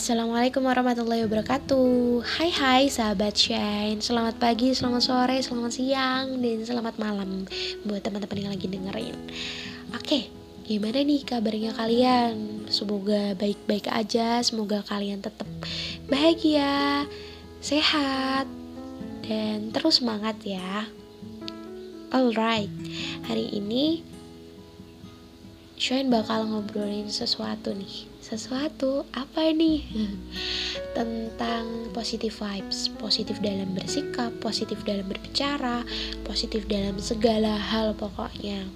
Assalamualaikum warahmatullahi wabarakatuh. Hai hai sahabat Shine Selamat pagi, selamat sore, selamat siang Dan selamat malam Buat teman-teman yang lagi dengerin. Oke, gimana nih kabarnya kalian? Semoga baik-baik aja Semoga kalian tetap bahagia Sehat Dan terus semangat ya. Alright, hari ini Shine bakal ngobrolin sesuatu nih sesuatu apa ini? Tentang positive vibes positif dalam bersikap positif dalam berbicara positif dalam segala hal pokoknya.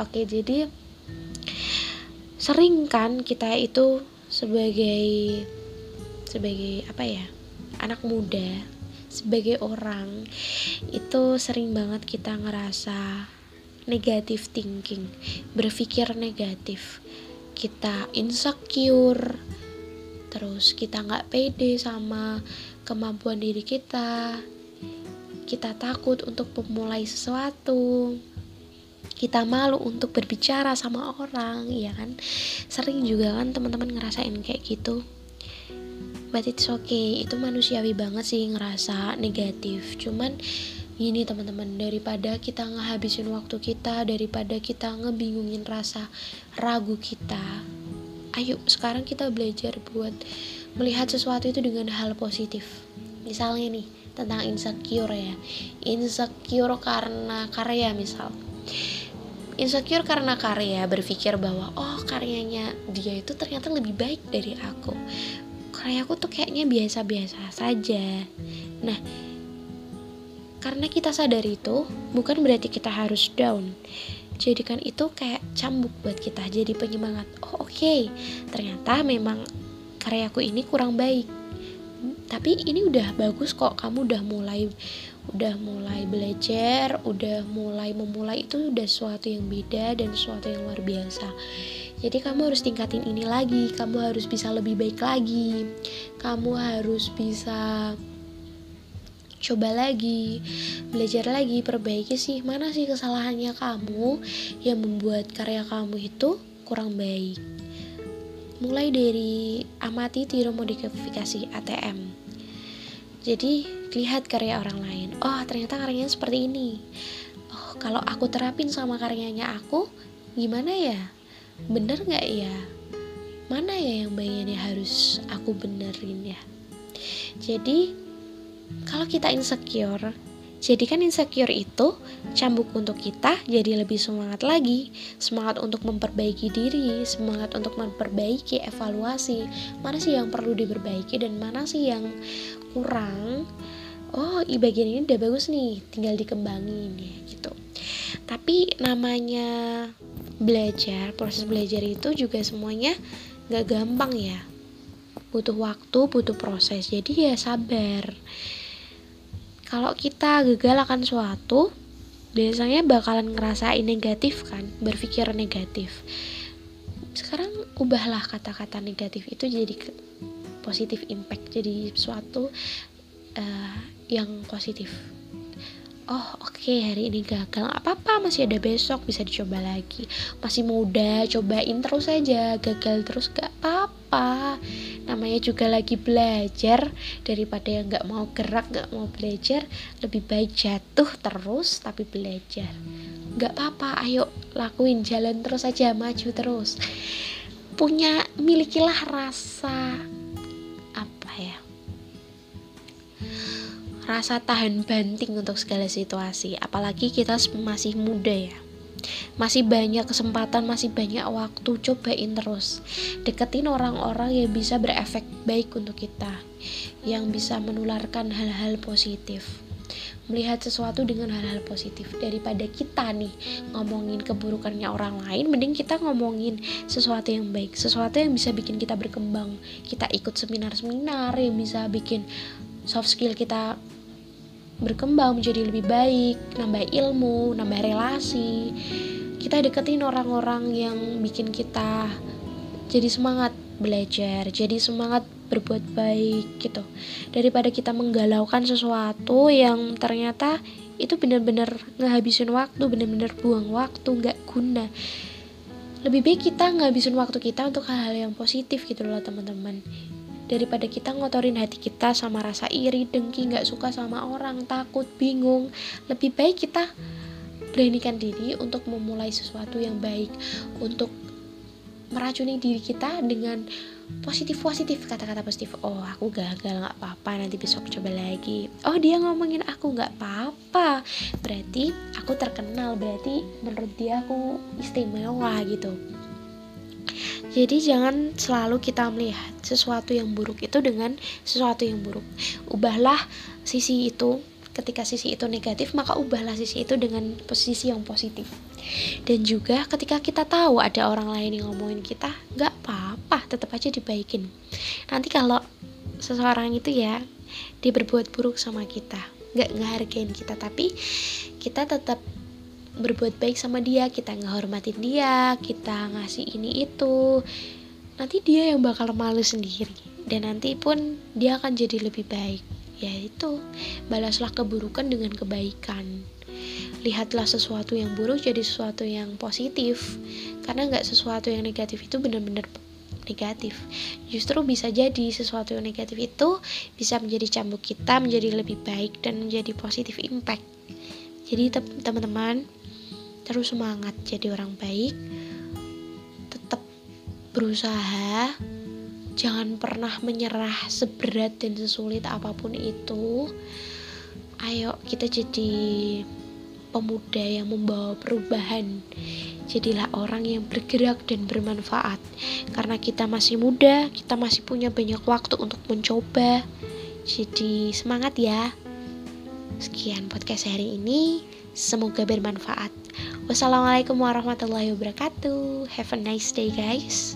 Oke jadi sering kan kita itu sebagai sebagai apa ya anak muda sebagai orang itu sering banget kita ngerasa negatif thinking berpikir negatif kita insecure terus kita nggak pede sama kemampuan diri kita. Kita takut untuk memulai sesuatu. Kita malu untuk berbicara sama orang ya kan? Sering juga kan teman-teman ngerasain kayak gitu. But it's okay itu manusiawi banget sih ngerasa negatif. Cuman ini teman-teman daripada kita ngehabisin waktu kita daripada kita ngebingungin rasa ragu kita. Ayo sekarang kita belajar buat melihat sesuatu itu dengan hal positif. Misalnya nih tentang insecure ya. Insecure karena karya misal. Insecure karena karya berpikir bahwa oh karyanya dia itu ternyata lebih baik dari aku. Karyaku tuh kayaknya biasa-biasa saja. Nah karena kita sadar itu, bukan berarti kita harus down. Jadikan itu kayak cambuk buat kita, jadi penyemangat. Oh oke, okay. ternyata memang karyaku ini kurang baik. Tapi ini udah bagus kok, kamu udah mulai udah mulai belajar, udah mulai memulai itu udah sesuatu yang beda dan sesuatu yang luar biasa. Jadi kamu harus tingkatin ini lagi, kamu harus bisa lebih baik lagi. Kamu harus bisa coba lagi, belajar lagi, perbaiki sih mana sih kesalahannya kamu yang membuat karya kamu itu kurang baik. Mulai dari amati tiru modifikasi ATM. Jadi lihat karya orang lain. Oh ternyata karyanya seperti ini. Oh kalau aku terapin sama karyanya aku, gimana ya? Bener nggak ya? Mana ya yang bagiannya harus aku benerin ya? Jadi kalau kita insecure, jadi kan insecure itu cambuk untuk kita jadi lebih semangat lagi, semangat untuk memperbaiki diri, semangat untuk memperbaiki evaluasi, mana sih yang perlu diperbaiki dan mana sih yang kurang. Oh, i bagian ini udah bagus nih, tinggal dikembangin ya gitu. Tapi namanya belajar, proses belajar itu juga semuanya gak gampang ya. Butuh waktu, butuh proses. Jadi ya sabar kalau kita gagal akan suatu biasanya bakalan ngerasain negatif kan berpikir negatif. Sekarang ubahlah kata-kata negatif itu jadi positif impact jadi suatu uh, yang positif. Oh oke okay, hari ini gagal apa-apa masih ada besok bisa dicoba lagi. Masih muda cobain terus aja gagal terus gak apa-apa namanya juga lagi belajar daripada yang gak mau gerak gak mau belajar lebih baik jatuh terus tapi belajar. Gak apa-apa ayo lakuin jalan terus aja maju terus. Punya milikilah rasa rasa tahan banting untuk segala situasi. Apalagi kita masih muda ya masih banyak kesempatan, masih banyak waktu, cobain terus. Deketin orang-orang yang bisa berefek baik untuk kita, yang bisa menularkan hal-hal positif. Melihat sesuatu dengan hal-hal positif daripada kita nih ngomongin keburukannya orang lain, mending kita ngomongin sesuatu yang baik, sesuatu yang bisa bikin kita berkembang. Kita ikut seminar-seminar yang bisa bikin soft skill kita berkembang menjadi lebih baik, nambah ilmu, nambah relasi. Kita deketin orang-orang yang bikin kita jadi semangat belajar, jadi semangat berbuat baik gitu. Daripada kita menggalaukan sesuatu yang ternyata itu benar-benar ngehabisin waktu, benar-benar buang waktu, nggak guna. Lebih baik kita ngabisin waktu kita untuk hal-hal yang positif gitu loh teman-teman daripada kita ngotorin hati kita sama rasa iri dengki nggak suka sama orang takut bingung lebih baik kita beranikan diri untuk memulai sesuatu yang baik untuk meracuni diri kita dengan positif positif kata-kata positif. Oh aku gagal nggak apa-apa nanti besok coba lagi. Oh dia ngomongin aku nggak apa-apa. Berarti aku terkenal berarti menurut dia aku istimewa gitu. Jadi jangan selalu kita melihat sesuatu yang buruk itu dengan sesuatu yang buruk. Ubahlah sisi itu ketika sisi itu negatif maka ubahlah sisi itu dengan posisi yang positif. Dan juga ketika kita tahu ada orang lain yang ngomongin kita nggak apa-apa tetap aja dibaikin. Nanti kalau seseorang itu ya dia berbuat buruk sama kita nggak ngehargain kita tapi kita tetap berbuat baik sama dia kita ngehormatin dia kita ngasih ini itu nanti dia yang bakal malu sendiri. Dan nanti pun dia akan jadi lebih baik yaitu balaslah keburukan dengan kebaikan. Lihatlah sesuatu yang buruk jadi sesuatu yang positif. Karena nggak sesuatu yang negatif itu benar-benar negatif. Justru bisa jadi sesuatu yang negatif itu bisa menjadi cambuk kita menjadi lebih baik dan menjadi positif impact. Jadi teman-teman terus semangat jadi orang baik. Tetap berusaha Jangan pernah menyerah seberat dan sesulit apa pun itu. Ayo kita jadi pemuda yang membawa perubahan. Jadilah orang yang bergerak dan bermanfaat. Karena kita masih muda, kita masih punya banyak waktu untuk mencoba. Jadi semangat ya. Sekian podcast hari ini. Semoga bermanfaat. Wassalamualaikum warahmatullahi wabarakatuh. Have a nice day, guys.